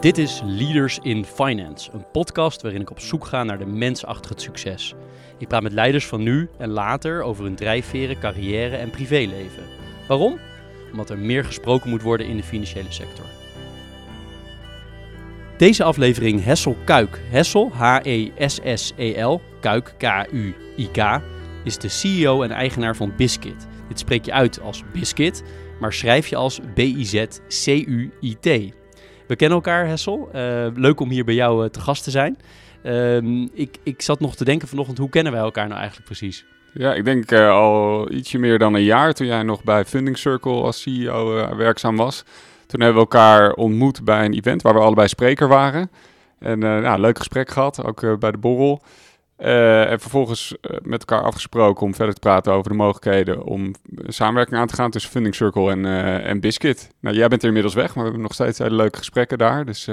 Dit is Leaders in Finance, een podcast waarin ik op zoek ga naar de mens achter het succes. Ik praat met leiders van nu en later over hun drijfveren, carrière en privéleven. Waarom? Omdat er meer gesproken moet worden in de financiële sector. Deze aflevering Hessel Kuik. Hessel, H-E-S-S-E-L, Kuik, K-U-I-K, is de CEO en eigenaar van Biscuit. Dit spreek je uit als Biscuit, maar schrijf je als B-I-Z-C-U-I-T. We kennen elkaar, Hessel. Uh, leuk om hier bij jou uh, te gast te zijn. Uh, ik, ik zat nog te denken vanochtend, hoe kennen wij elkaar nou eigenlijk precies? Ja, ik denk uh, al ietsje meer dan een jaar toen jij nog bij Funding Circle als CEO werkzaam was. Toen hebben we elkaar ontmoet bij een event waar we allebei spreker waren. En nou, leuk gesprek gehad, ook bij de borrel. Uh, en vervolgens uh, met elkaar afgesproken om verder te praten over de mogelijkheden om samenwerking aan te gaan tussen Funding Circle en, uh, en Biscuit. Nou, jij bent er inmiddels weg, maar we hebben nog steeds hele leuke gesprekken daar. Dus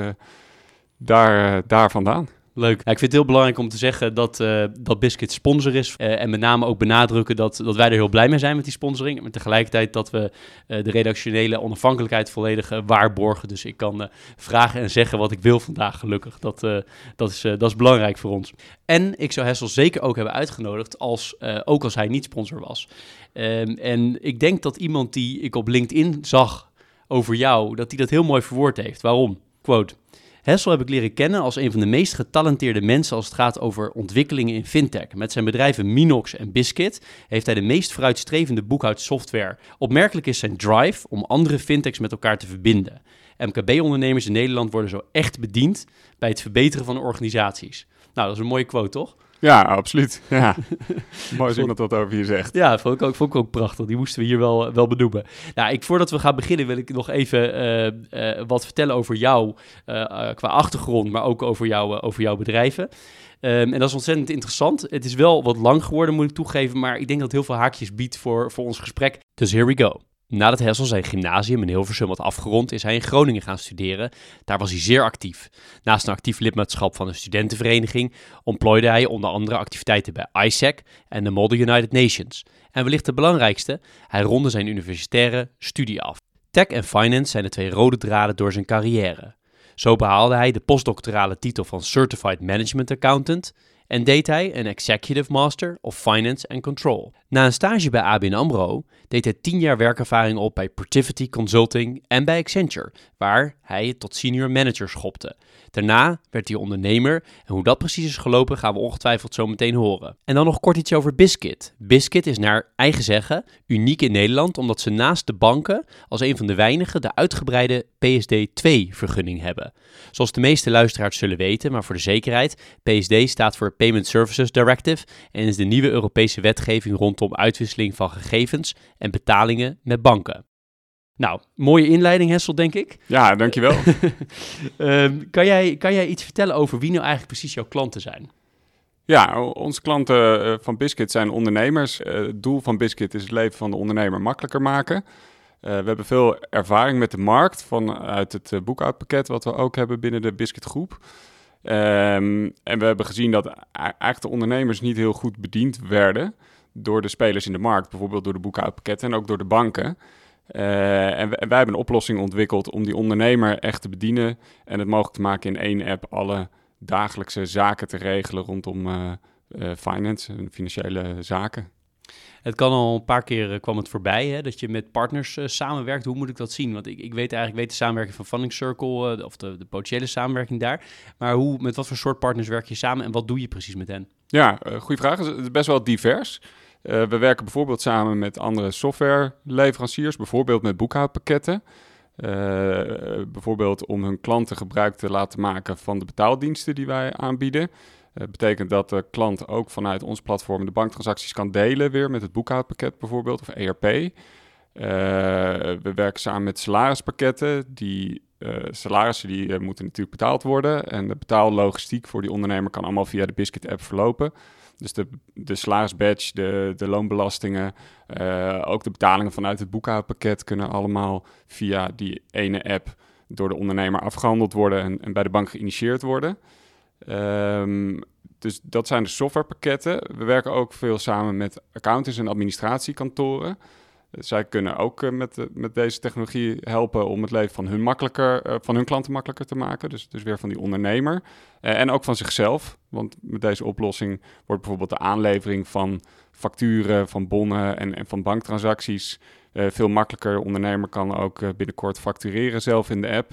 daar, daar vandaan. Leuk. Ik vind het heel belangrijk om te zeggen dat, uh, dat Biscuit sponsor is. Uh, en met name ook benadrukken dat, dat wij er heel blij mee zijn met die sponsoring. Maar tegelijkertijd dat we uh, de redactionele onafhankelijkheid volledig waarborgen. Dus ik kan vragen en zeggen wat ik wil vandaag, gelukkig. Dat, dat, is, dat is belangrijk voor ons. En ik zou Hessel zeker ook hebben uitgenodigd, als, ook als hij niet sponsor was. Ehm, en ik denk dat iemand die ik op LinkedIn zag over jou, dat hij dat heel mooi verwoord heeft. Waarom? Quote. Hessel heb ik leren kennen als een van de meest getalenteerde mensen als het gaat over ontwikkelingen in fintech. Met zijn bedrijven Minox en Biscuit heeft hij de meest vooruitstrevende boekhoudsoftware. Opmerkelijk is zijn drive om andere fintechs met elkaar te verbinden. MKB-ondernemers in Nederland worden zo echt bediend bij het verbeteren van organisaties. Nou, dat is een mooie quote, toch? Ja, absoluut. Ja. Mooi als iemand dat over je zegt. Ja, vond ik ook, vond ik ook prachtig. Die moesten we hier wel, wel benoemen. Nou, ik, voordat we gaan beginnen wil ik nog even uh, uh, wat vertellen over jou uh, qua achtergrond, maar ook over, jou, over jouw bedrijven. Um, en dat is ontzettend interessant. Het is wel wat lang geworden, moet ik toegeven, maar ik denk dat het heel veel haakjes biedt voor, voor ons gesprek. Dus here we go. Nadat Hessel zijn gymnasium in Hilversum had afgerond, is hij in Groningen gaan studeren. Daar was hij zeer actief. Naast een actief lidmaatschap van een studentenvereniging ontplooide hij onder andere activiteiten bij ISEC en de Model United Nations. En wellicht de belangrijkste, hij ronde zijn universitaire studie af. Tech en finance zijn de twee rode draden door zijn carrière. Zo behaalde hij de postdoctorale titel van Certified Management Accountant en deed hij een Executive Master of Finance and Control. Na een stage bij ABN AMRO deed hij 10 jaar werkervaring op bij Portivity Consulting en bij Accenture, waar hij tot senior manager schopte. Daarna werd hij ondernemer en hoe dat precies is gelopen gaan we ongetwijfeld zo meteen horen. En dan nog kort iets over Biscuit. Biscuit is naar eigen zeggen uniek in Nederland omdat ze naast de banken als een van de weinigen de uitgebreide PSD2-vergunning hebben. Zoals de meeste luisteraars zullen weten, maar voor de zekerheid, PSD staat voor Payment Services Directive en is de nieuwe Europese wetgeving rondom uitwisseling van gegevens en betalingen met banken. Nou, mooie inleiding Hessel, denk ik. Ja, dankjewel. um, kan, jij, kan jij iets vertellen over wie nou eigenlijk precies jouw klanten zijn? Ja, onze klanten eh, van Biscuit zijn ondernemers. Uh, het doel van Biscuit is het leven van de ondernemer makkelijker maken. Uh, we hebben veel ervaring met de markt vanuit het boekhoudpakket wat we ook hebben binnen de Biscuit groep. Um, en we hebben gezien dat eigenlijk de ondernemers niet heel goed bediend werden door de spelers in de markt, bijvoorbeeld door de boekhoudpakketten en ook door de banken. Uh, en, wij hebben een oplossing ontwikkeld om die ondernemer echt te bedienen en het mogelijk te maken in één app alle dagelijkse zaken te regelen rondom uh, uh, finance en financiële zaken. Het kan al een paar keer kwam het voorbij hè, dat je met partners samenwerkt. Hoe moet ik dat zien? Want ik, ik weet eigenlijk weet de samenwerking van Funding Circle of de, de potentiële samenwerking daar. Maar hoe, met wat voor soort partners werk je samen en wat doe je precies met hen? Ja, goede vraag. Het is best wel divers. Uh, we werken bijvoorbeeld samen met andere softwareleveranciers, bijvoorbeeld met boekhoudpakketten. Uh, bijvoorbeeld om hun klanten gebruik te laten maken van de betaaldiensten die wij aanbieden. Dat betekent dat de klant ook vanuit ons platform de banktransacties kan delen weer met het boekhoudpakket bijvoorbeeld of ERP. We werken samen met salarispakketten. Die salarissen die moeten natuurlijk betaald worden. En de betaallogistiek voor die ondernemer kan allemaal via de Biscuit app verlopen. Dus de, de salarisbadge, de, de loonbelastingen, uh, ook de betalingen vanuit het boekhoudpakket kunnen allemaal via die ene app door de ondernemer afgehandeld worden en, bij de bank geïnitieerd worden. Um, dus dat zijn de softwarepakketten. We werken ook veel samen met accountants en administratiekantoren. Zij kunnen ook met, met deze technologie helpen om het leven van hun, makkelijker, van hun klanten makkelijker te maken. Dus, dus weer van die ondernemer. en ook van zichzelf. Want met deze oplossing wordt bijvoorbeeld de aanlevering van facturen, van bonnen en, en van banktransacties veel makkelijker. De ondernemer kan ook binnenkort factureren zelf in de app.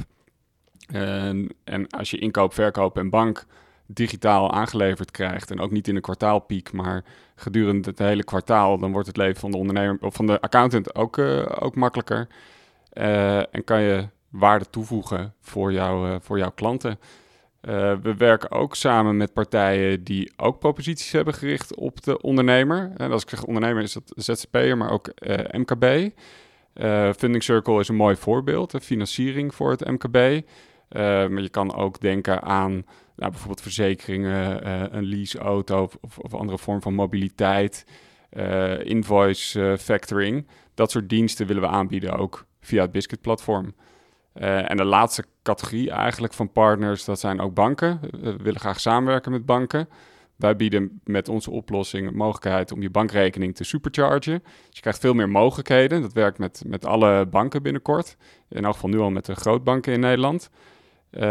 En als je inkoop, verkoop en bank digitaal aangeleverd krijgt en ook niet in een kwartaalpiek, maar gedurende het hele kwartaal, dan wordt het leven van de ondernemer of van de accountant ook, uh, ook makkelijker. Uh, en kan je waarde toevoegen voor, jou, uh, voor jouw klanten. we werken ook samen met partijen die ook proposities hebben gericht op de ondernemer. En als ik zeg ondernemer is dat ZZP'er, maar ook MKB. Funding Circle is een mooi voorbeeld, de financiering voor het MKB. maar je kan ook denken aan nou, bijvoorbeeld verzekeringen, uh, een leaseauto of, of, andere vorm van mobiliteit, uh, invoice uh, factoring. Dat soort diensten willen we aanbieden ook via het Biscuit-platform. en de laatste categorie eigenlijk van partners, dat zijn ook banken. We willen graag samenwerken met banken. Wij bieden met onze oplossing de mogelijkheid om je bankrekening te superchargen. Dus je krijgt veel meer mogelijkheden. Dat werkt met, met alle banken binnenkort. In elk geval nu al met de grootbanken in Nederland. Uh,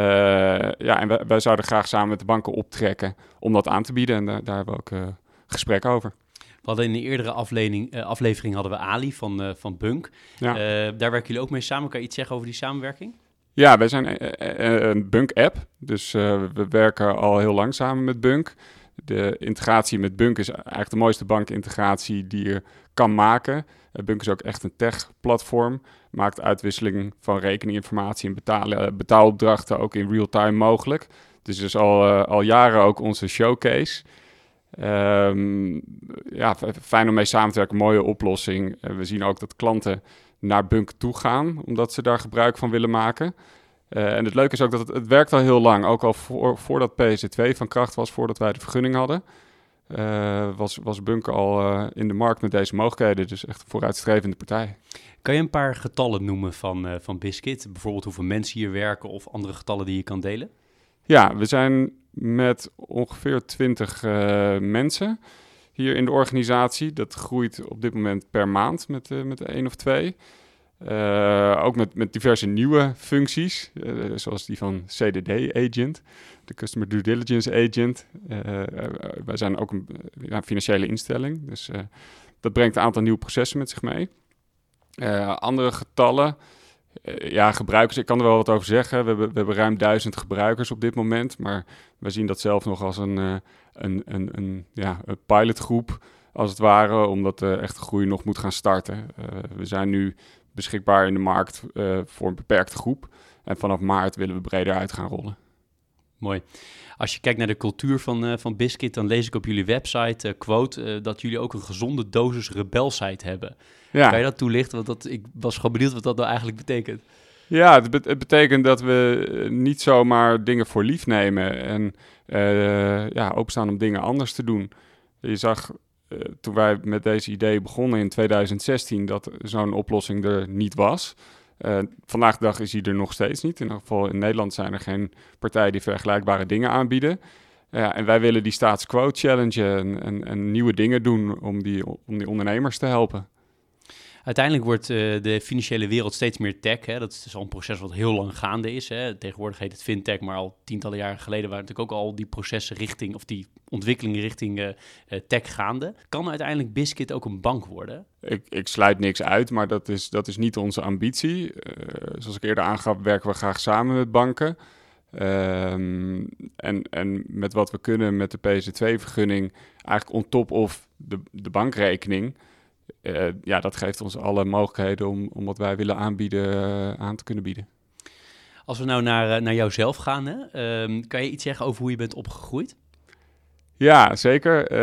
ja, en wij, zouden graag samen met de banken optrekken om dat aan te bieden. En daar, daar hebben we ook uh, gesprek over. We hadden in de eerdere aflevering, uh, aflevering hadden we Ali van, van Bunk. Ja. daar werken jullie ook mee samen. Kan je iets zeggen over die samenwerking? Ja, wij zijn een Bunk-app. Dus we werken al heel lang samen met Bunk. De integratie met Bunk is eigenlijk de mooiste bankintegratie die je kan maken. Bunk is ook echt een tech-platform maakt uitwisseling van rekeninginformatie en eh, betaalopdrachten ook in real-time mogelijk. Dus is al, uh, al jaren ook onze showcase. Um, ja, fijn om mee samen te werken, mooie oplossing. We zien ook dat klanten naar Bunk toe gaan, omdat ze daar gebruik van willen maken. Uh, en het leuke is ook dat het, het werkt al heel lang, ook al voor, voordat PC2 van kracht was, voordat wij de vergunning hadden. Uh, was, was Bunk al uh, in de markt met deze mogelijkheden. Dus echt een vooruitstrevende partij. Kan je een paar getallen noemen van, van Biscuit? Bijvoorbeeld hoeveel mensen hier werken of andere getallen die je kan delen? Ja, we zijn met ongeveer 20 mensen hier in de organisatie. Dat groeit op dit moment per maand met, met één of twee. Uh, ook met, met diverse nieuwe functies, uh, zoals die van CDD-agent, de Customer Due Diligence Agent. Uh, wij zijn ook een financiële instelling, dus dat brengt een aantal nieuwe processen met zich mee. andere getallen, ja, gebruikers, ik kan er wel wat over zeggen. We hebben, we hebben ruim duizend gebruikers op dit moment, maar we zien dat zelf nog als een, een, een, een, ja, een pilotgroep als het ware, omdat de echte groei nog moet gaan starten. we zijn nu beschikbaar in de markt uh, voor een beperkte groep. En vanaf maart willen we breder uit gaan rollen. Mooi. Als je kijkt naar de cultuur van, uh, van Biscuit, dan lees ik op jullie website, uh, quote, dat jullie ook een gezonde dosis rebelsheid hebben. Ja. Kan je dat toelichten? Want dat, ik was gewoon benieuwd wat dat nou eigenlijk betekent. Ja, het, het betekent dat we niet zomaar dingen voor lief nemen en ja, openstaan om dingen anders te doen. Je zag eh, toen wij met deze idee begonnen in 2016, dat zo'n oplossing er niet was. Uh, vandaag de dag is die er nog steeds niet. In ieder geval in Nederland zijn er geen partijen die vergelijkbare dingen aanbieden. Ja, en wij willen die status quo challengen en, en, en, nieuwe dingen doen om die, om die ondernemers te helpen. Uiteindelijk wordt uh, de financiële wereld steeds meer tech. Hè? Dat is dus al een proces wat heel lang gaande is. Hè? Tegenwoordig heet het fintech, maar al tientallen jaren geleden waren natuurlijk ook al die processen richting, of die ontwikkelingen richting uh, tech gaande. Kan uiteindelijk Biscuit ook een bank worden? Ik, ik sluit niks uit, maar dat is, dat is niet onze ambitie. zoals ik eerder aangaf, werken we graag samen met banken. Um, en, en met wat we kunnen met de PSD2-vergunning, eigenlijk on top of de, de bankrekening, uh, ja, dat geeft ons alle mogelijkheden om, om wat wij willen aanbieden uh, aan te kunnen bieden. Als we nou naar, uh, naar jouzelf gaan, hè? Um, kan je iets zeggen over hoe je bent opgegroeid? Ja, zeker.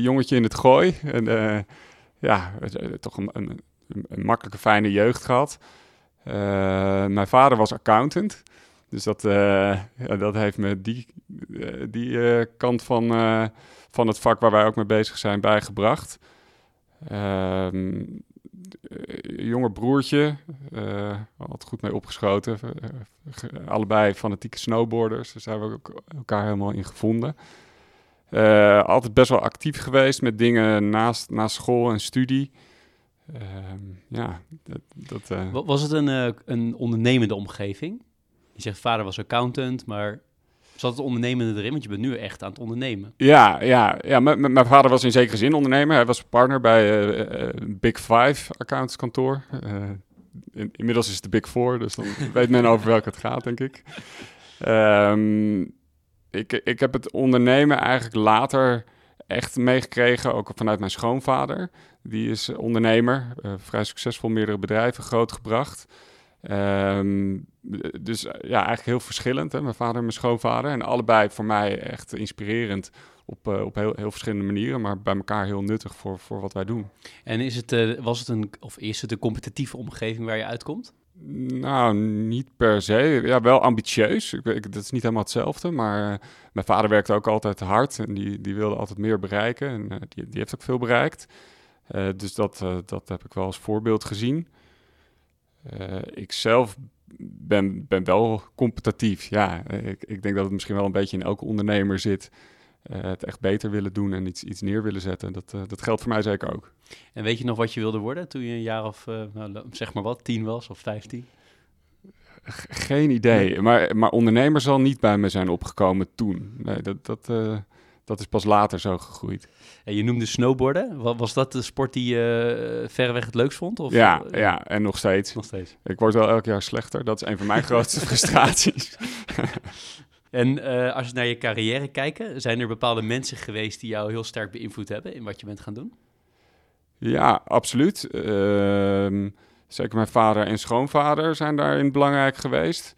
jongetje in het gooi. En ja, toch een, een, een, makkelijke, fijne jeugd gehad. mijn vader was accountant. Dus dat, ja, dat heeft me die, die kant van, van het vak waar wij ook mee bezig zijn bijgebracht. Um, jonge broertje, uh, altijd goed mee opgeschoten. Uh, allebei fanatieke snowboarders, daar hebben we elkaar helemaal in gevonden. Altijd best wel actief geweest met dingen naast, naast school en studie. Ehm, ja, dat... dat eh, Wa- Was het een, eh, een ondernemende omgeving? Je zegt vader was accountant, maar zat het ondernemende erin? Want je bent nu echt aan het ondernemen. Ja, ja, ja. mijn vader was in zekere zin ondernemer. Hij was partner bij eh, eh, Big Five accountantskantoor. Eh, in- inmiddels is het de Big Four, dus dan weet men over welke het gaat, denk ik. Ehm, ik. Ik heb het ondernemen eigenlijk later echt meegekregen, ook vanuit mijn schoonvader. Die is ondernemer, eh, vrij succesvol, meerdere bedrijven grootgebracht. Ehm, dus eh, ja, eigenlijk heel verschillend, hè? mijn vader en mijn schoonvader. En allebei voor mij echt inspirerend op, eh, op heel, heel verschillende manieren, maar bij elkaar heel nuttig voor, voor wat wij doen. En is het, eh, was het een, of is het een competitieve omgeving waar je uitkomt? Nou, niet per se. Ja, wel ambitieus. Ik, ik- dat is niet helemaal hetzelfde, maar mijn vader werkte ook altijd hard en die, die wilde altijd meer bereiken. En die, die heeft ook veel bereikt. Dus dat, dat heb ik wel als voorbeeld gezien. Eh, ik zelf ben, ben wel competitief. Ja, ik, ik denk dat het misschien wel een beetje in elke ondernemer zit. eh, het echt beter willen doen en iets, iets neer willen zetten. Dat, eh, dat geldt voor mij zeker ook. En weet je nog wat je wilde worden toen je een jaar of, nou, zeg maar wat, tien was of vijftien? Geen idee. Maar, maar ondernemer zal niet bij me zijn opgekomen toen. Nee, dat, dat, dat is pas later zo gegroeid. En je noemde snowboarden. Wa- Was dat de sport die je eh, verreweg het leukst vond? Of, ja, ja, en nog steeds. Nog steeds. Ik word wel elk jaar slechter. Dat is een van mijn grootste frustraties. En eh, als je naar je carrière kijkt, zijn er bepaalde mensen geweest die jou heel sterk beïnvloed hebben in wat je bent gaan doen? Ja, absoluut. Ehm, zeker mijn vader en schoonvader zijn daarin belangrijk geweest.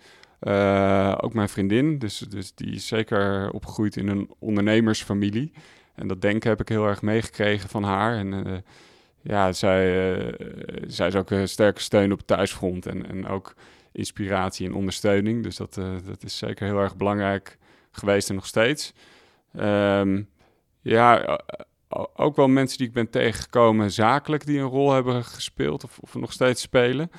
Eh, ook mijn vriendin, dus, dus die is zeker opgegroeid in een ondernemersfamilie. En dat denken heb ik heel erg meegekregen van haar. En eh, ja, zij, eh, zij is ook een sterke steun op het thuisfront en, en ook inspiratie en ondersteuning. Dus dat, dat is zeker heel erg belangrijk geweest en nog steeds. Ehm, ja, ook wel mensen die ik ben tegengekomen zakelijk die een rol hebben gespeeld of, of nog steeds spelen.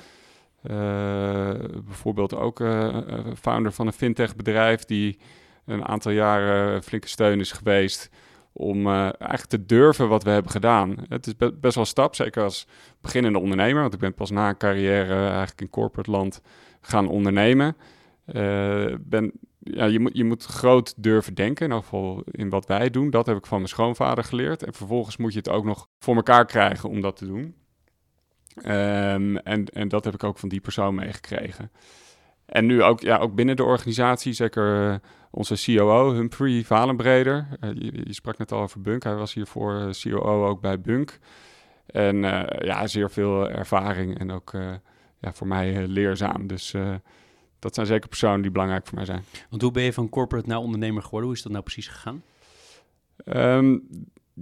Eh, bijvoorbeeld ook eh, eh, founder van een fintech bedrijf die een aantal jaren flinke steun is geweest om eigenlijk te durven wat we hebben gedaan. Het is be- best wel een stap, zeker als beginnende ondernemer, want ik ben pas na een carrière eigenlijk in corporate land gaan ondernemen. Ben, ja, je, moet, je moet groot durven denken, in geval in wat wij doen. Dat heb ik van mijn schoonvader geleerd. En vervolgens moet je het ook nog voor elkaar krijgen om dat te doen. Ehm, en, en dat heb ik ook van die persoon meegekregen. En nu ook, ja, ook binnen de organisatie, zeker eh, onze COO, Humphrey Valenbreder. Eh, je, je sprak net al over Bunk. Hij was hiervoor eh, COO ook bij Bunk. En ja, zeer veel ervaring en ook ja, voor mij leerzaam. Dus dat zijn zeker personen die belangrijk voor mij zijn. Want hoe ben je van corporate naar ondernemer geworden? Hoe is dat nou precies gegaan? Ehm,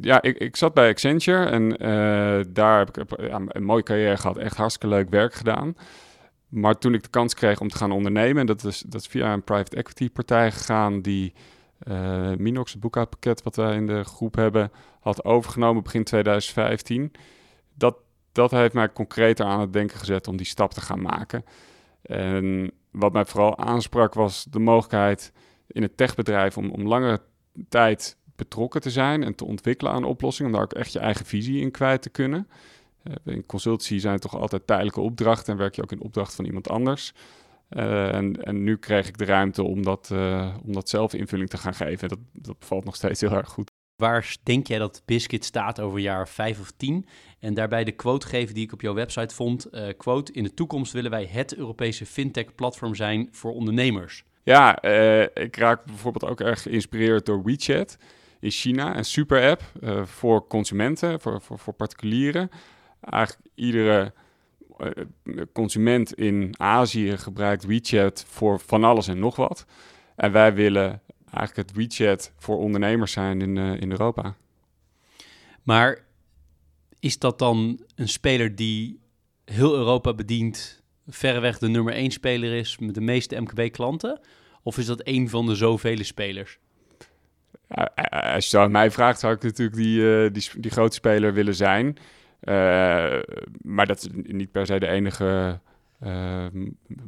ja, ik, ik zat bij Accenture en eh, daar heb ik een mooie carrière gehad. Echt hartstikke leuk werk gedaan. Maar toen ik de kans kreeg om te gaan ondernemen, en dat is, dat via een private equity partij gegaan die eh, Minox, het boekhoudpakket wat wij in de groep hebben, had overgenomen begin 2015. Dat, dat heeft mij concreter aan het denken gezet om die stap te gaan maken. En wat mij vooral aansprak was de mogelijkheid in het techbedrijf om, om langere tijd betrokken te zijn en te ontwikkelen aan oplossingen, om daar ook echt je eigen visie in kwijt te kunnen. Uh, in consultancy zijn het toch altijd tijdelijke opdrachten en werk je ook in opdracht van iemand anders. Uh, en, en, nu kreeg ik de ruimte om dat, uh, om dat zelf invulling te gaan geven. Dat, dat bevalt nog steeds heel erg goed. Waar denk jij dat Biscuit staat over jaar vijf of tien? En daarbij de quote geven die ik op jouw website vond. Uh, quote, in de toekomst willen wij het Europese fintech-platform zijn voor ondernemers. Ja, ik raak bijvoorbeeld ook erg geïnspireerd door WeChat in China. Een super app uh, voor consumenten, voor, voor, voor particulieren. Eigenlijk iedere uh, consument in Azië gebruikt WeChat voor van alles en nog wat. En wij willen eigenlijk het WeChat voor ondernemers zijn in, in Europa. Maar is dat dan een speler die heel Europa bedient, verreweg de nummer één speler is met de meeste MKB-klanten? Of is dat een van de zoveel spelers? Ja, als je het aan mij vraagt, zou ik natuurlijk die, uh, die, die grote speler willen zijn. Uh, maar dat is niet per se de enige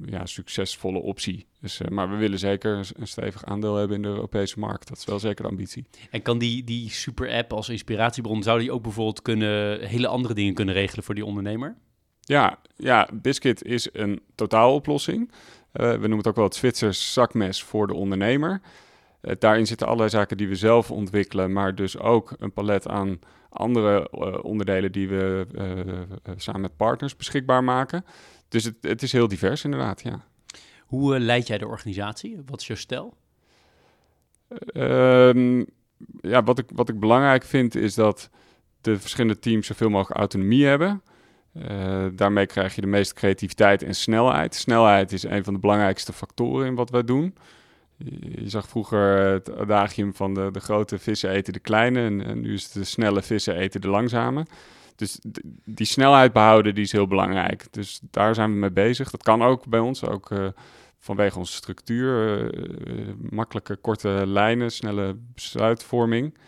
ja, succesvolle optie. Dus, maar we willen zeker een stevig aandeel hebben in de Europese markt. Dat is wel zeker de ambitie. En kan die, die super-app als inspiratiebron, zou die ook bijvoorbeeld kunnen, hele andere dingen kunnen regelen voor die ondernemer? Ja, ja Biscuit is een totaaloplossing. We noemen het ook wel het Zwitsers zakmes voor de ondernemer. Uh, daarin zitten allerlei zaken die we zelf ontwikkelen, maar dus ook een palet aan andere uh, onderdelen die we samen met partners beschikbaar maken. Dus het, het is heel divers inderdaad, ja. Hoe leid jij de organisatie? Wat is jouw stijl? Ehm, ja, wat ik, wat ik belangrijk vind is dat de verschillende teams zoveel mogelijk autonomie hebben. Uh, daarmee krijg je de meeste creativiteit en snelheid. Snelheid is een van de belangrijkste factoren in wat wij doen. Je, zag vroeger het adagium van de, de grote vissen eten de kleine en, nu is het de snelle vissen eten de langzame. Dus die snelheid behouden die is heel belangrijk. Dus daar zijn we mee bezig. Dat kan ook bij ons, ook uh, vanwege onze structuur. Uh, makkelijke korte lijnen, snelle besluitvorming.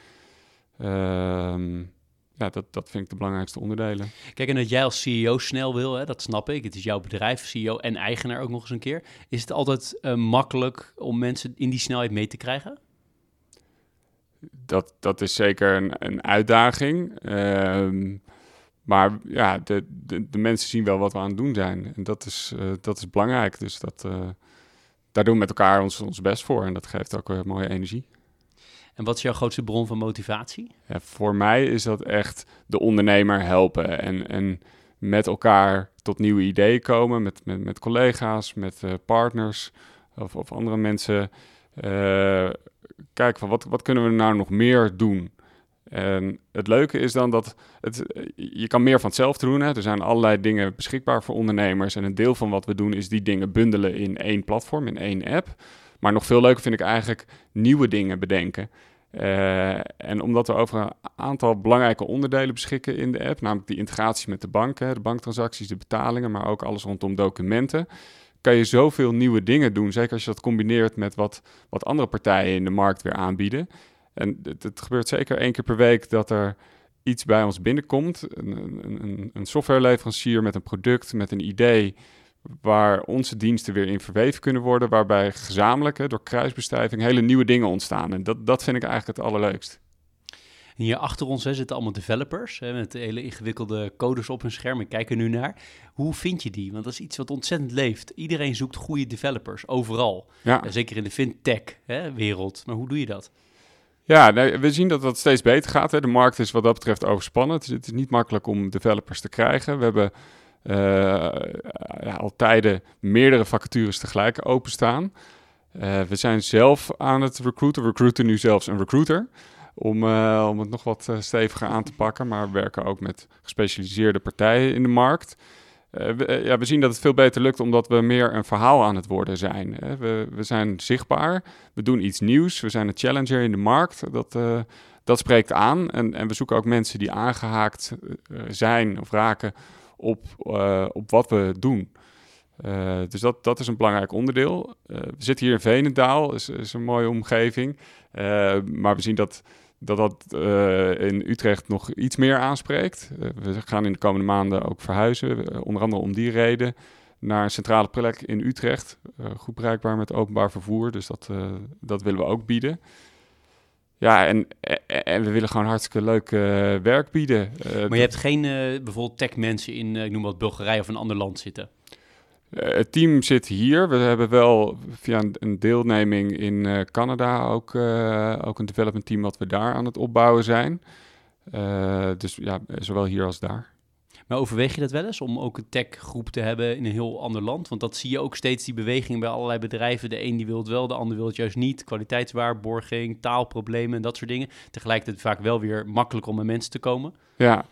Ehm ja, dat, dat vind ik de belangrijkste onderdelen. Kijk, en dat jij als CEO snel wil, hè, dat snap ik. Het is jouw bedrijf, CEO en eigenaar ook nog eens een keer. Is het altijd uh, makkelijk om mensen in die snelheid mee te krijgen? Dat, dat is zeker een, een uitdaging. Uh, maar ja, de, de, de, mensen zien wel wat we aan het doen zijn. En dat is, uh, dat is belangrijk. Dus dat, uh, daar doen we met elkaar ons, ons best voor. En dat geeft ook mooie energie. En wat is jouw grootste bron van motivatie? Voor mij is dat echt de ondernemer helpen en, en met elkaar tot nieuwe ideeën komen, met, met, met collega's, met uh, partners of, of andere mensen. Uh, kijken van wat, wat kunnen we nou nog meer doen? En het leuke is dan dat het, je kan meer van hetzelfde doen. Hè? Er zijn allerlei dingen beschikbaar voor ondernemers. En een deel van wat we doen is die dingen bundelen in één platform, in één app. Maar nog veel leuker vind ik eigenlijk nieuwe dingen bedenken. Uh, en omdat we over een aantal belangrijke onderdelen beschikken in de app, namelijk die integratie met de banken, de banktransacties, de betalingen, maar ook alles rondom documenten, kan je zoveel nieuwe dingen doen. Zeker als je dat combineert met wat, wat andere partijen in de markt weer aanbieden. En het, het gebeurt zeker één keer per week dat er iets bij ons binnenkomt. Een, een, een softwareleverancier met een product, met een idee waar onze diensten weer in verweven kunnen worden, waarbij gezamenlijk, door kruisbestuiving, hele nieuwe dingen ontstaan. En dat, dat vind ik eigenlijk het allerleukst. En hier achter ons hè, zitten allemaal developers hè, met hele ingewikkelde codes op hun scherm. Ik kijk er nu naar. Hoe vind je die? Want dat is iets wat ontzettend leeft. Iedereen zoekt goede developers, overal. Ja. Zeker in de fintech-wereld. Maar hoe doe je dat? Ja, nee, we zien dat dat steeds beter gaat. Hè. De markt is wat dat betreft overspannen. Het is, het is niet makkelijk om developers te krijgen. We hebben uh, ja, al tijden meerdere vacatures tegelijk openstaan. Uh, we zijn zelf aan het recruiten. Recruiten nu zelfs een recruiter. Om, uh, om het nog wat steviger aan te pakken. Maar we werken ook met gespecialiseerde partijen in de markt. We, ja, we, zien dat het veel beter lukt omdat we meer een verhaal aan het worden zijn. We, we, zijn zichtbaar, we doen iets nieuws, we zijn een challenger in de markt. Dat, dat spreekt aan en, en we zoeken ook mensen die aangehaakt zijn of raken op, uh, op wat we doen. Uh, dus dat, dat is een belangrijk onderdeel. Uh, we zitten hier in Venendaal, is, is een mooie omgeving. maar we zien dat dat, dat in Utrecht nog iets meer aanspreekt. we gaan in de komende maanden ook verhuizen, onder andere om die reden, naar een centrale plek in Utrecht. goed bereikbaar met openbaar vervoer, dus dat, dat willen we ook bieden. Ja, en, en we willen gewoon hartstikke leuk uh, werk bieden. Uh, maar je hebt geen uh, bijvoorbeeld tech-mensen in, ik noem wat, Bulgarije of een ander land zitten? het team zit hier. We hebben wel via een, deelneming in Canada ook, ook een development team wat we daar aan het opbouwen zijn. dus ja, zowel hier als daar. Maar overweeg je dat wel eens om ook een techgroep te hebben in een heel ander land? Want dat zie je ook steeds, die beweging bij allerlei bedrijven. De een die wil het wel, de ander wil het juist niet. Kwaliteitswaarborging, taalproblemen en dat soort dingen. Tegelijkertijd vaak wel weer makkelijk om bij mensen te komen. Ja,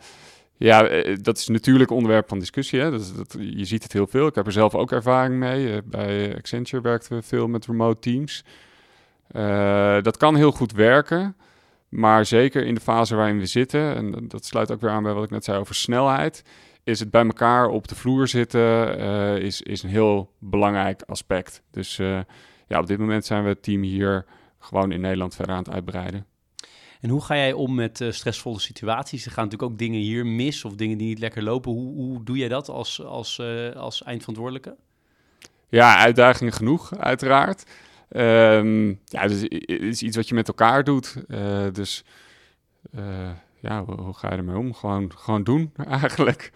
ja, eh, dat is natuurlijk onderwerp van discussie. Hè? Dat, je ziet het heel veel. Ik heb er zelf ook ervaring mee. Eh, bij Accenture werkten we veel met remote teams. Uh, dat kan heel goed werken. Maar zeker in de fase waarin we zitten, en dat sluit ook weer aan bij wat ik net zei over snelheid, is het bij elkaar op de vloer zitten uh, is, is een heel belangrijk aspect. Dus uh, ja, op dit moment zijn we het team hier gewoon in Nederland verder aan het uitbreiden. En hoe ga jij om met uh, stressvolle situaties? Er gaan natuurlijk ook dingen hier mis of dingen die niet lekker lopen. Hoe, hoe doe jij dat als, als, als eindverantwoordelijke? Ja, uitdagingen genoeg, uiteraard. Um, ja, dus het is iets wat je met elkaar doet. Uh, dus ja, hoe, hoe, ga je ermee om? Gewoon, gewoon doen, eigenlijk.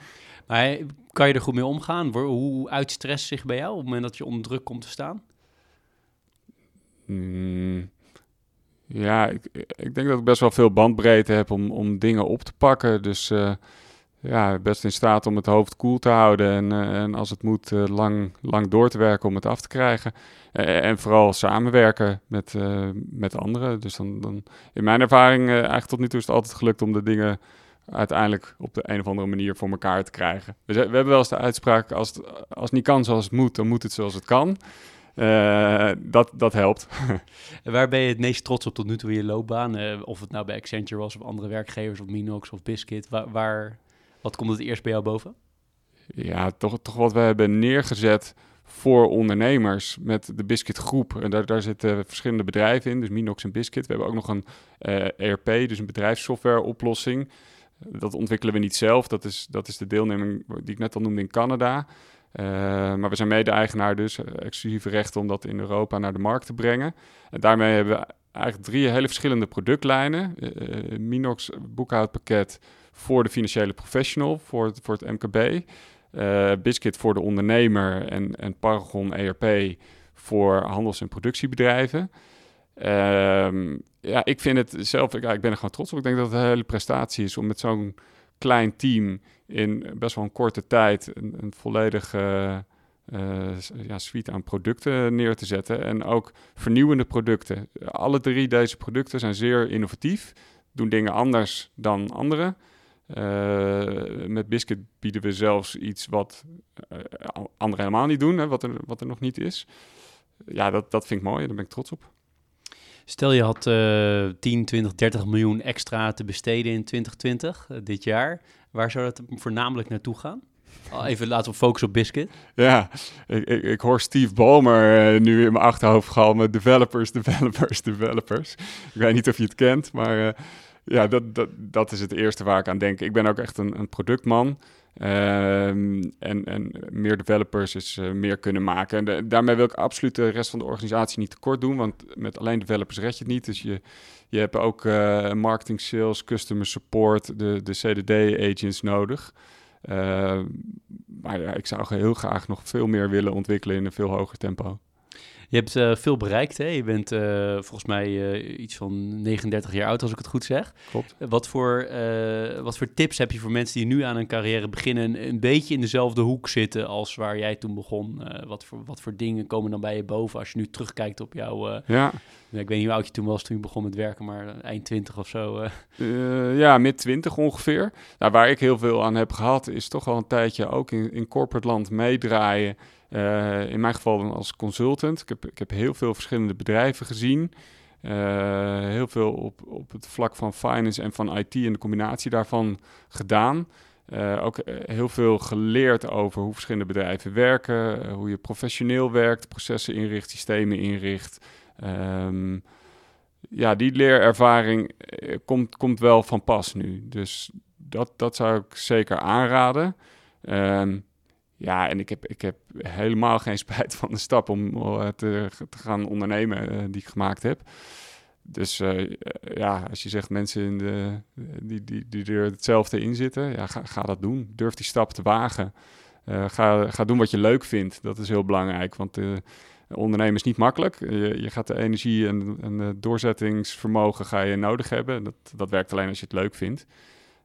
Maar kan je er goed mee omgaan? Hoe uitstress zich bij jou op het moment dat je onder druk komt te staan? Mm, ja, ik, ik, denk dat ik best wel veel bandbreedte heb om, om dingen op te pakken. Dus uh, ja, best in staat om het hoofd koel te houden. En, uh, en als het moet, uh, lang, lang door te werken om het af te krijgen. en vooral samenwerken met, met anderen. Dus dan, dan in mijn ervaring, eigenlijk tot nu toe is het altijd gelukt om de dingen uiteindelijk op de een of andere manier voor elkaar te krijgen. we hebben wel eens de uitspraak, als het, als niet kan zoals het moet, dan moet het zoals het kan. Dat, dat helpt. en waar ben je het meest trots op tot nu toe in je loopbaan? Of het nou bij Accenture was of andere werkgevers, of Minox of Biscuit. Waar, waar, wat komt het eerst bij jou boven? Ja, toch, toch wat we hebben neergezet voor ondernemers met de Biscuit groep. En daar, daar zitten verschillende bedrijven in, dus Minox en Biscuit. We hebben ook nog een uh, eh, ERP, dus een bedrijfssoftware oplossing. Dat ontwikkelen we niet zelf. Dat is, dat is de deelneming die ik net al noemde in Canada. Uh, maar we zijn mede-eigenaar dus, uh, exclusieve rechten om dat in Europa naar de markt te brengen. En daarmee hebben we eigenlijk drie hele verschillende productlijnen. Minox boekhoudpakket voor de financiële professional, voor het, voor het MKB. Biscuit voor de ondernemer en, en Paragon ERP voor handels- en productiebedrijven. Ehm, ja, ik vind het zelf, ik, ben er gewoon trots op. Ik denk dat het een hele prestatie is om met zo'n klein team in best wel een korte tijd een, een volledige uh, ja, suite aan producten neer te zetten. En ook vernieuwende producten. Alle drie deze producten zijn zeer innovatief, doen dingen anders dan andere. Uh, met Biscuit bieden we zelfs iets wat uh, anderen helemaal niet doen, hè, wat, er, wat er nog niet is. Ja, dat, dat vind ik mooi en daar ben ik trots op. Stel je had uh, 10, 20, 30 miljoen extra te besteden in 2020, dit jaar. Waar zou dat voornamelijk naartoe gaan? Even laten we focussen op Biscuit. Ja, ik, ik, ik hoor Steve Ballmer uh, nu in mijn achterhoofd galmen. Developers, developers, developers. Ik weet niet of je het kent, maar uh, ja, dat, dat, dat is het eerste waar ik aan denk. Ik ben ook echt een, een productman. Um, en, en meer developers is uh, meer kunnen maken. En daarmee wil ik absoluut de rest van de organisatie niet tekort doen, want met alleen developers red je het niet. Dus je, je hebt ook uh, marketing, sales, customer support, de, de CDD-agents nodig. Uh, maar ik zou heel graag nog veel meer willen ontwikkelen in een veel hoger tempo. Je hebt uh, veel bereikt, hè? Je bent uh, volgens mij uh, iets van 39 jaar oud, als ik het goed zeg. Klopt. wat, voor, wat voor tips heb je voor mensen die nu aan een carrière beginnen... Een, beetje in dezelfde hoek zitten als waar jij toen begon? wat, voor, wat voor dingen komen dan bij je boven als je nu terugkijkt op jouw... ja. Ik weet niet hoe oud je toen was toen je begon met werken, maar eind 20 of zo. ja, mid 20 ongeveer. Nou, waar ik heel veel aan heb gehad, is toch wel een tijdje ook in, in corporate land meedraaien... Uh, in mijn geval als consultant. Ik heb, ik heb heel veel verschillende bedrijven gezien. Uh, heel veel op, op het vlak van finance en van IT en de combinatie daarvan gedaan. Uh, ook heel veel geleerd over hoe verschillende bedrijven werken, hoe je professioneel werkt, processen inricht, systemen inricht. Um, ja, die leerervaring komt, komt wel van pas nu. Dus dat, dat zou ik zeker aanraden. Um, ja, en ik heb, ik heb helemaal geen spijt van de stap om uh, te, te, gaan ondernemen uh, die ik gemaakt heb. Dus uh, ja, als je zegt mensen in de, die, die, die er hetzelfde in zitten, ja, ga, ga dat doen. Durf die stap te wagen. ga, ga doen wat je leuk vindt. Dat is heel belangrijk, want ondernemen is niet makkelijk. Je, je gaat de energie en, en doorzettingsvermogen ga je nodig hebben. Dat, dat werkt alleen als je het leuk vindt.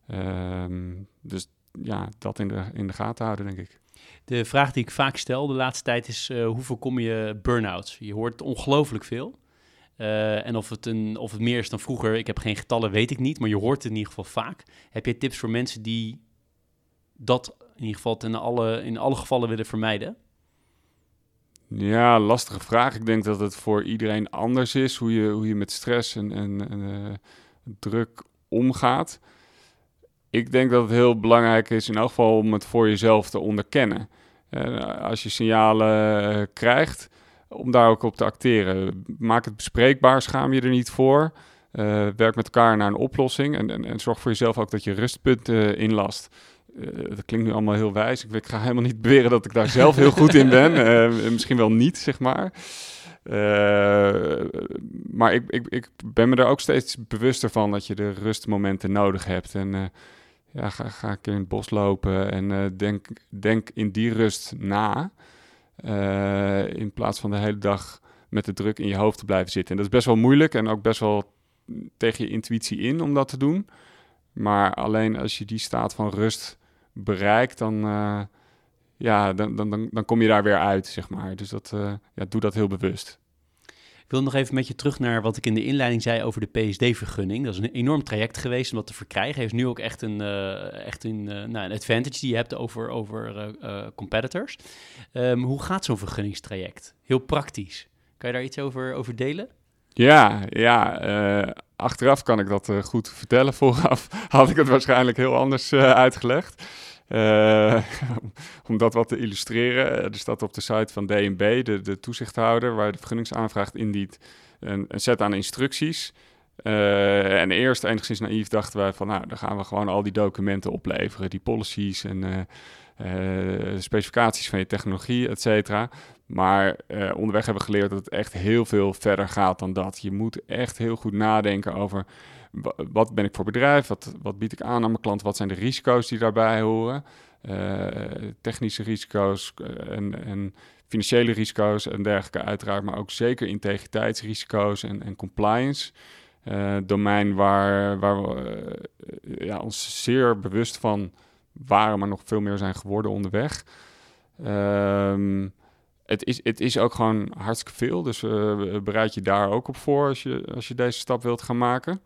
Ehm, dus ja, dat in de, in de gaten houden, denk ik. De vraag die ik vaak stel de laatste tijd is: uh, hoe voorkom je burn-outs? Je hoort ongelooflijk veel. Uh, en of het, een, of het meer is dan vroeger, ik heb geen getallen, weet ik niet. Maar je hoort het in ieder geval vaak. Heb je tips voor mensen die dat in ieder geval in alle, in alle gevallen willen vermijden? Ja, lastige vraag. Ik denk dat het voor iedereen anders is hoe je, hoe je met stress en, en, uh, druk omgaat ik denk dat het heel belangrijk is in elk geval om het voor jezelf te onderkennen. Uh, als je signalen uh, krijgt, om daar ook op te acteren. Maak het bespreekbaar, schaam je er niet voor. werk met elkaar naar een oplossing en, en, en, zorg voor jezelf ook dat je rustpunten inlast. dat klinkt nu allemaal heel wijs. Ik, ik, ga helemaal niet beweren dat ik daar zelf heel goed in ben. misschien wel niet, zeg maar. maar ik, ik, ik ben me er ook steeds bewuster van dat je de rustmomenten nodig hebt. En ja, ga, ga ik in het bos lopen en uh, denk, denk in die rust na. Uh, in plaats van de hele dag met de druk in je hoofd te blijven zitten. En dat is best wel moeilijk en ook best wel tegen je intuïtie in om dat te doen. Maar alleen als je die staat van rust bereikt, dan, uh, ja, dan, dan, dan, dan kom je daar weer uit, zeg maar. Dus dat, ja, doe dat heel bewust. Wil nog even met je terug naar wat ik in de inleiding zei over de PSD-vergunning. Dat is een enorm traject geweest om dat te verkrijgen. Heeft nu ook echt een, uh, echt een, uh, nou, een advantage die je hebt over, over uh, competitors. Um, hoe gaat zo'n vergunningstraject? Heel praktisch. Kan je daar iets over, over delen? Ja, ja achteraf kan ik dat goed vertellen. Vooraf had ik het waarschijnlijk heel anders uitgelegd. Uh, om dat wat te illustreren, er staat op de site van DNB, de, de toezichthouder, waar de vergunningsaanvraag indient, een, een set aan instructies. Uh, en eerst, enigszins naïef, dachten wij van, nou, dan gaan we gewoon al die documenten opleveren, die policies en specificaties van je technologie, et cetera. Maar onderweg hebben we geleerd dat het echt heel veel verder gaat dan dat. Je moet echt heel goed nadenken over wat ben ik voor bedrijf? Wat, wat bied ik aan aan mijn klant? Wat zijn de risico's die daarbij horen? Uh, technische risico's eh, en, en, financiële risico's en dergelijke uiteraard, maar ook zeker integriteitsrisico's en, en compliance. Uh, domein waar, waar we ja, ons zeer bewust van waren, maar nog veel meer zijn geworden onderweg. Um, het, is, het is ook gewoon hartstikke veel, dus bereid je daar ook op voor als je, als je deze stap wilt gaan maken.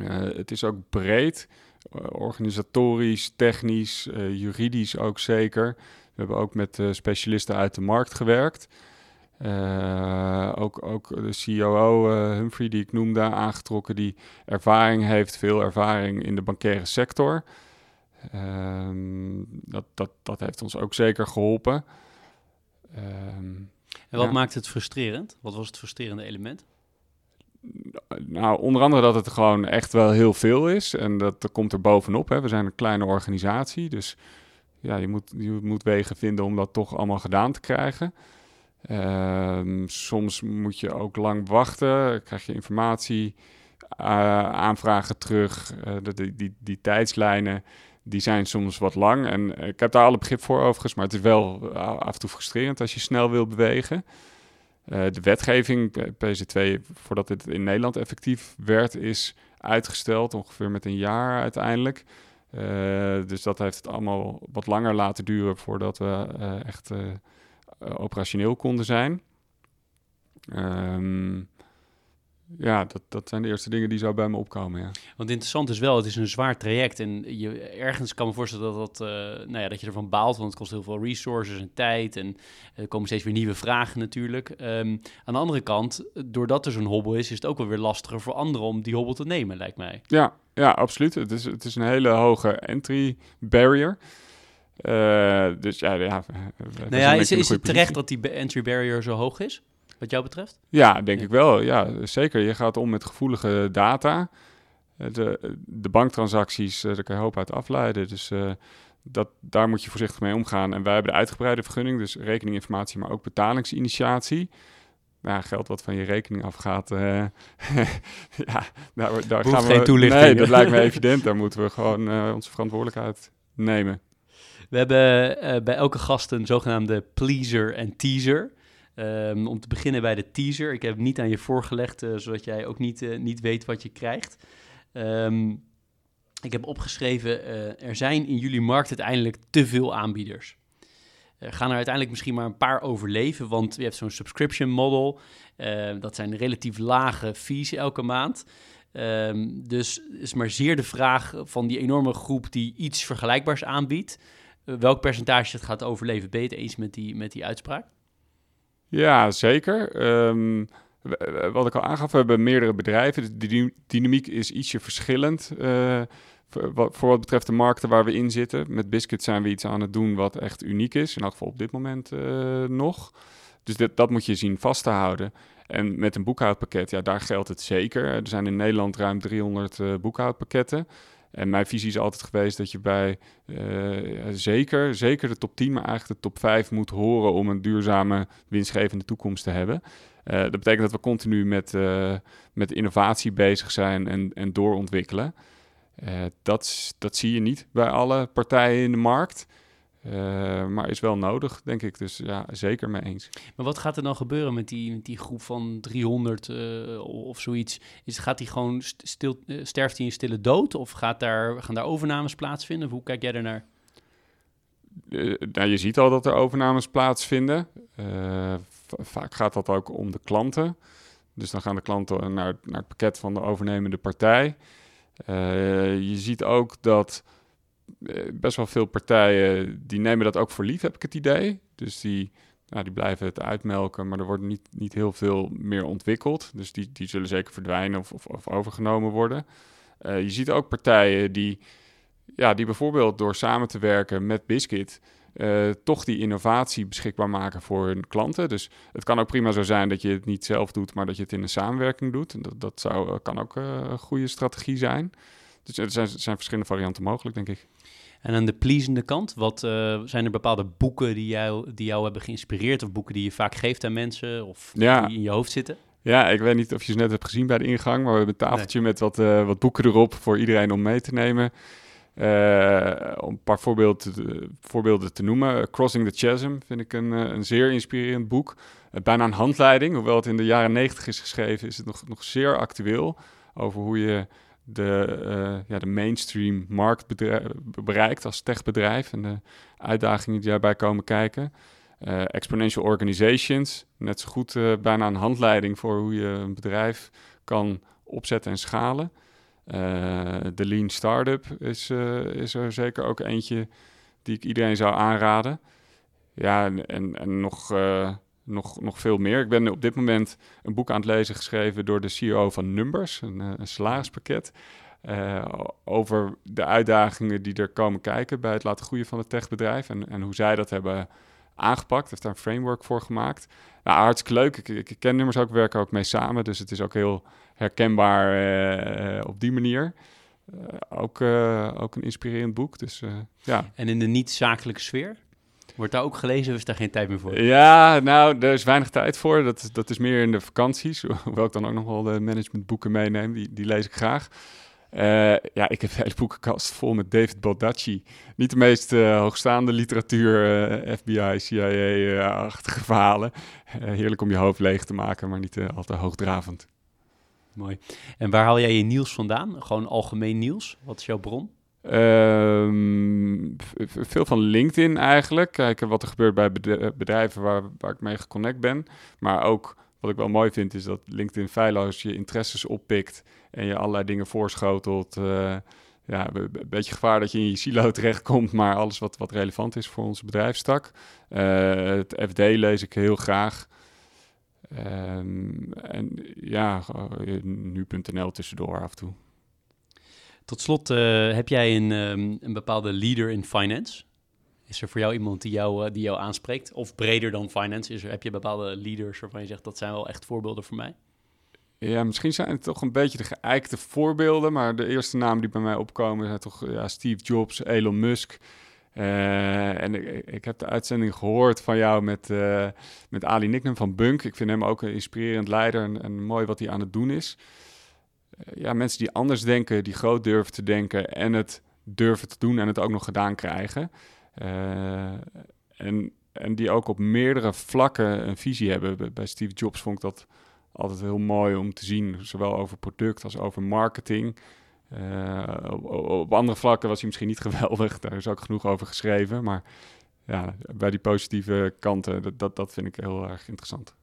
Uh, het is ook breed, uh, organisatorisch, technisch, uh, juridisch ook zeker. We hebben ook met specialisten uit de markt gewerkt. ook, ook de COO Humphrey, die ik noemde, aangetrokken, die ervaring heeft, veel ervaring in de bankaire sector. Ehm, dat, dat, dat heeft ons ook zeker geholpen. Um, en wat ja. maakt het frustrerend? Wat was het frustrerende element? Nou, onder andere dat het gewoon echt wel heel veel is. En dat, komt er bovenop. Hè. We zijn een kleine organisatie. Dus ja, je moet, je moet wegen vinden om dat toch allemaal gedaan te krijgen. Uh, soms moet je ook lang wachten. Krijg je informatie, aanvragen terug. Uh, die, die, die tijdslijnen die zijn soms wat lang. En ik heb daar alle begrip voor overigens. Maar het is wel af en toe frustrerend als je snel wil bewegen. Uh, de wetgeving, PC2, voordat dit in Nederland effectief werd, is uitgesteld, ongeveer met een jaar uiteindelijk. Uh, dus dat heeft het allemaal wat langer laten duren voordat we uh, echt operationeel konden zijn. Um, ja, dat, dat zijn de eerste dingen die zo bij me opkomen, ja. Want interessant is wel, het is een zwaar traject. En je, ergens kan me voorstellen dat, dat, uh, nou ja, dat je ervan baalt, want het kost heel veel resources en tijd. En er komen steeds weer nieuwe vragen natuurlijk. Um, aan de andere kant, doordat er zo'n hobbel is, is het ook wel weer lastiger voor anderen om die hobbel te nemen, lijkt mij. Ja, ja absoluut. Het is, het is een hele hoge entry barrier. Uh, dus ja, ja, nou ja is, is het terecht dat die entry barrier zo hoog is? Wat jou betreft? Ja, denk ik wel. Ja, zeker. Je gaat om met gevoelige data. Eh, de, de banktransacties, eh, daar kan je hoop uit afleiden. Dus uh, dat, daar moet je voorzichtig mee omgaan. En wij hebben de uitgebreide vergunning, dus rekeninginformatie, maar ook betalingsinitiatie. Nou, geld wat van je rekening afgaat, uh, ja, daar, daar gaan we... geen toelichting. Nee, dat lijkt me evident. Daar moeten we gewoon uh, onze verantwoordelijkheid nemen. We hebben uh, bij elke gast een zogenaamde pleaser en teaser. Um, om te beginnen bij de teaser. Ik heb het niet aan je voorgelegd, uh, zodat jij ook niet, uh, niet weet wat je krijgt. Um, ik heb opgeschreven, uh, er zijn in jullie markt uiteindelijk te veel aanbieders. Er gaan er uiteindelijk misschien maar een paar overleven, want je hebt zo'n subscription model. dat zijn relatief lage fees elke maand. Um, dus is maar zeer de vraag van die enorme groep die iets vergelijkbaars aanbiedt. welk percentage het gaat overleven? Ben je het eens met die, met die uitspraak? Ja, zeker. Um, wat ik al aangaf, we hebben meerdere bedrijven. De dynamiek is ietsje verschillend. Uh, voor, wat betreft de markten waar we in zitten. Met Biscuit zijn we iets aan het doen wat echt uniek is. In elk geval op dit moment uh, nog. Dus dat moet je zien vast te houden. En met een boekhoudpakket, ja, daar geldt het zeker. Er zijn in Nederland ruim 300 uh, boekhoudpakketten. En mijn visie is altijd geweest dat je bij uh, zeker, zeker de top 10, maar eigenlijk de top 5 moet horen om een duurzame, winstgevende toekomst te hebben. Uh, dat betekent dat we continu met, uh, met innovatie bezig zijn en, en doorontwikkelen. dat, dat zie je niet bij alle partijen in de markt. Uh, maar is wel nodig, denk ik. Dus ja, zeker mee eens. Maar wat gaat er dan gebeuren met die, met die groep van 300 uh, of zoiets? Is, gaat die gewoon stil, uh, sterft die in stille dood? Of gaat daar, gaan daar overnames plaatsvinden? Of hoe kijk jij ernaar? nou, je ziet al dat er overnames plaatsvinden. vaak gaat dat ook om de klanten. Dus dan gaan de klanten naar, naar het pakket van de overnemende partij. je ziet ook dat eh, best wel veel partijen die nemen dat ook voor lief, heb ik het idee. Dus die, nou, die blijven het uitmelken, maar er wordt niet, niet heel veel meer ontwikkeld. Dus die, die zullen zeker verdwijnen of, of, of overgenomen worden. Uh, je ziet ook partijen die, ja, die bijvoorbeeld door samen te werken met Biscuit... Uh, toch die innovatie beschikbaar maken voor hun klanten. Dus het kan ook prima zo zijn dat je het niet zelf doet, maar dat je het in een samenwerking doet. Dat, dat zou, kan ook een goede strategie zijn. Dus er zijn, er zijn verschillende varianten mogelijk, denk ik. En aan de pleasende kant, wat uh, zijn er bepaalde boeken die jou, die jou hebben geïnspireerd? Of boeken die je vaak geeft aan mensen of ja. die in je hoofd zitten? Ja, ik weet niet of je ze net hebt gezien bij de ingang, maar we hebben een tafeltje nee. met wat, uh, wat boeken erop voor iedereen om mee te nemen. Uh, om een paar voorbeelden te, voorbeelden te noemen. Crossing the Chasm vind ik een, een zeer inspirerend boek. bijna een handleiding, hoewel het in de jaren negentig is geschreven, is het nog, nog zeer actueel. Over hoe je de, uh, ja, de mainstream markt bereikt als techbedrijf en de uitdagingen die daarbij komen kijken. Uh, exponential organizations, net zo goed uh, bijna een handleiding voor hoe je een bedrijf kan opzetten en schalen. de Lean Startup is, is er zeker ook eentje die ik iedereen zou aanraden. Ja, en, en nog nog, nog veel meer. Ik ben op dit moment een boek aan het lezen geschreven door de CEO van Numbers, een, eh, een salarispakket. Uh, over de uitdagingen die er komen kijken bij het laten groeien van het techbedrijf en, en hoe zij dat hebben aangepakt. Heeft daar een framework voor gemaakt. Nou, hartstikke leuk. Ik, ken nummers ook, werken ook mee samen. Dus het is ook heel herkenbaar uh, op die manier. Ook, ook een inspirerend boek. Dus, ja. En in de niet-zakelijke sfeer? Wordt daar ook gelezen of is daar geen tijd meer voor? Ja, nou, er is weinig tijd voor. Dat, dat is meer in de vakanties. Hoewel ik dan ook nog wel de managementboeken meeneem. Die, die lees ik graag. Uh, ja, ik heb een hele boekenkast vol met David Baldacci. Niet de meest uh, hoogstaande literatuur, uh, FBI, CIA-achtige verhalen. heerlijk om je hoofd leeg te maken, maar niet al te hoogdravend. Mooi. En waar haal jij je nieuws vandaan? Gewoon algemeen nieuws? Wat is jouw bron? Um, veel van LinkedIn eigenlijk. Kijken wat er gebeurt bij bedrijven waar, waar ik mee geconnect ben. Maar ook wat ik wel mooi vind is dat LinkedIn feilloos je interesses oppikt en je allerlei dingen voorschotelt. Uh, ja, een beetje gevaar dat je in je silo terechtkomt, maar alles wat, wat relevant is voor onze bedrijfstak. Uh, het FD lees ik heel graag. Um, en ja, nu.nl tussendoor af en toe. Tot slot, uh, heb jij een, um, een bepaalde leader in finance? Is er voor jou iemand die jou, uh, die jou aanspreekt? Of breder dan finance? Is er, heb je bepaalde leaders waarvan je zegt dat zijn wel echt voorbeelden voor mij? Ja, misschien zijn het toch een beetje de geëikte voorbeelden, maar de eerste namen die bij mij opkomen zijn toch ja, Steve Jobs, Elon Musk. Uh, en ik, heb de uitzending gehoord van jou met, met Ali Nicknam van Bunk. Ik vind hem ook een inspirerend leider en, en mooi wat hij aan het doen is. Eh, ja, mensen die anders denken, die groot durven te denken en het durven te doen en het ook nog gedaan krijgen. Uh, en, en die ook op meerdere vlakken een visie hebben. Bij Steve Jobs vond ik dat altijd heel mooi om te zien, zowel over product als over marketing. Uh, op, andere vlakken was hij misschien niet geweldig, daar is ook genoeg over geschreven. Maar ja, bij die positieve kanten, dat, dat vind ik heel erg interessant.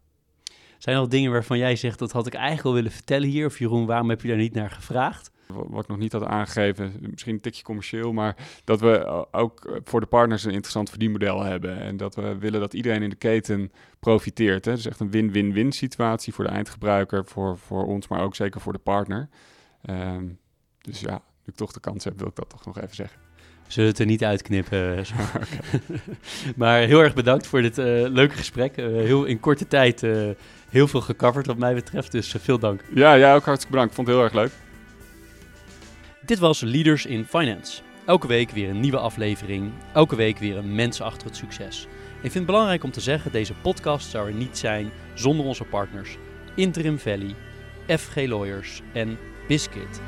Zijn er al dingen waarvan jij zegt, dat had ik eigenlijk wel willen vertellen hier? Of Jeroen, waarom heb je daar niet naar gevraagd? Wat ik nog niet had aangegeven, misschien een tikje commercieel, maar dat we ook voor de partners een interessant verdienmodel hebben. En dat we willen dat iedereen in de keten profiteert. Hè? Dus echt een win-win-win situatie voor de eindgebruiker, voor, voor ons, maar ook zeker voor de partner. Um, dus ja, nu ik toch de kans heb, wil ik dat toch nog even zeggen. Zullen we het er niet uitknippen? maar heel erg bedankt voor dit uh, leuke gesprek. Uh, heel in korte tijd heel veel gecoverd wat mij betreft, dus veel dank. Ja, jij ook hartstikke bedankt. Ik vond het heel erg leuk. Dit was Leaders in Finance. Elke week weer een nieuwe aflevering. Elke week weer een mens achter het succes. Ik vind het belangrijk om te zeggen, deze podcast zou er niet zijn zonder onze partners Interim Valley, FG Lawyers en Biscuit.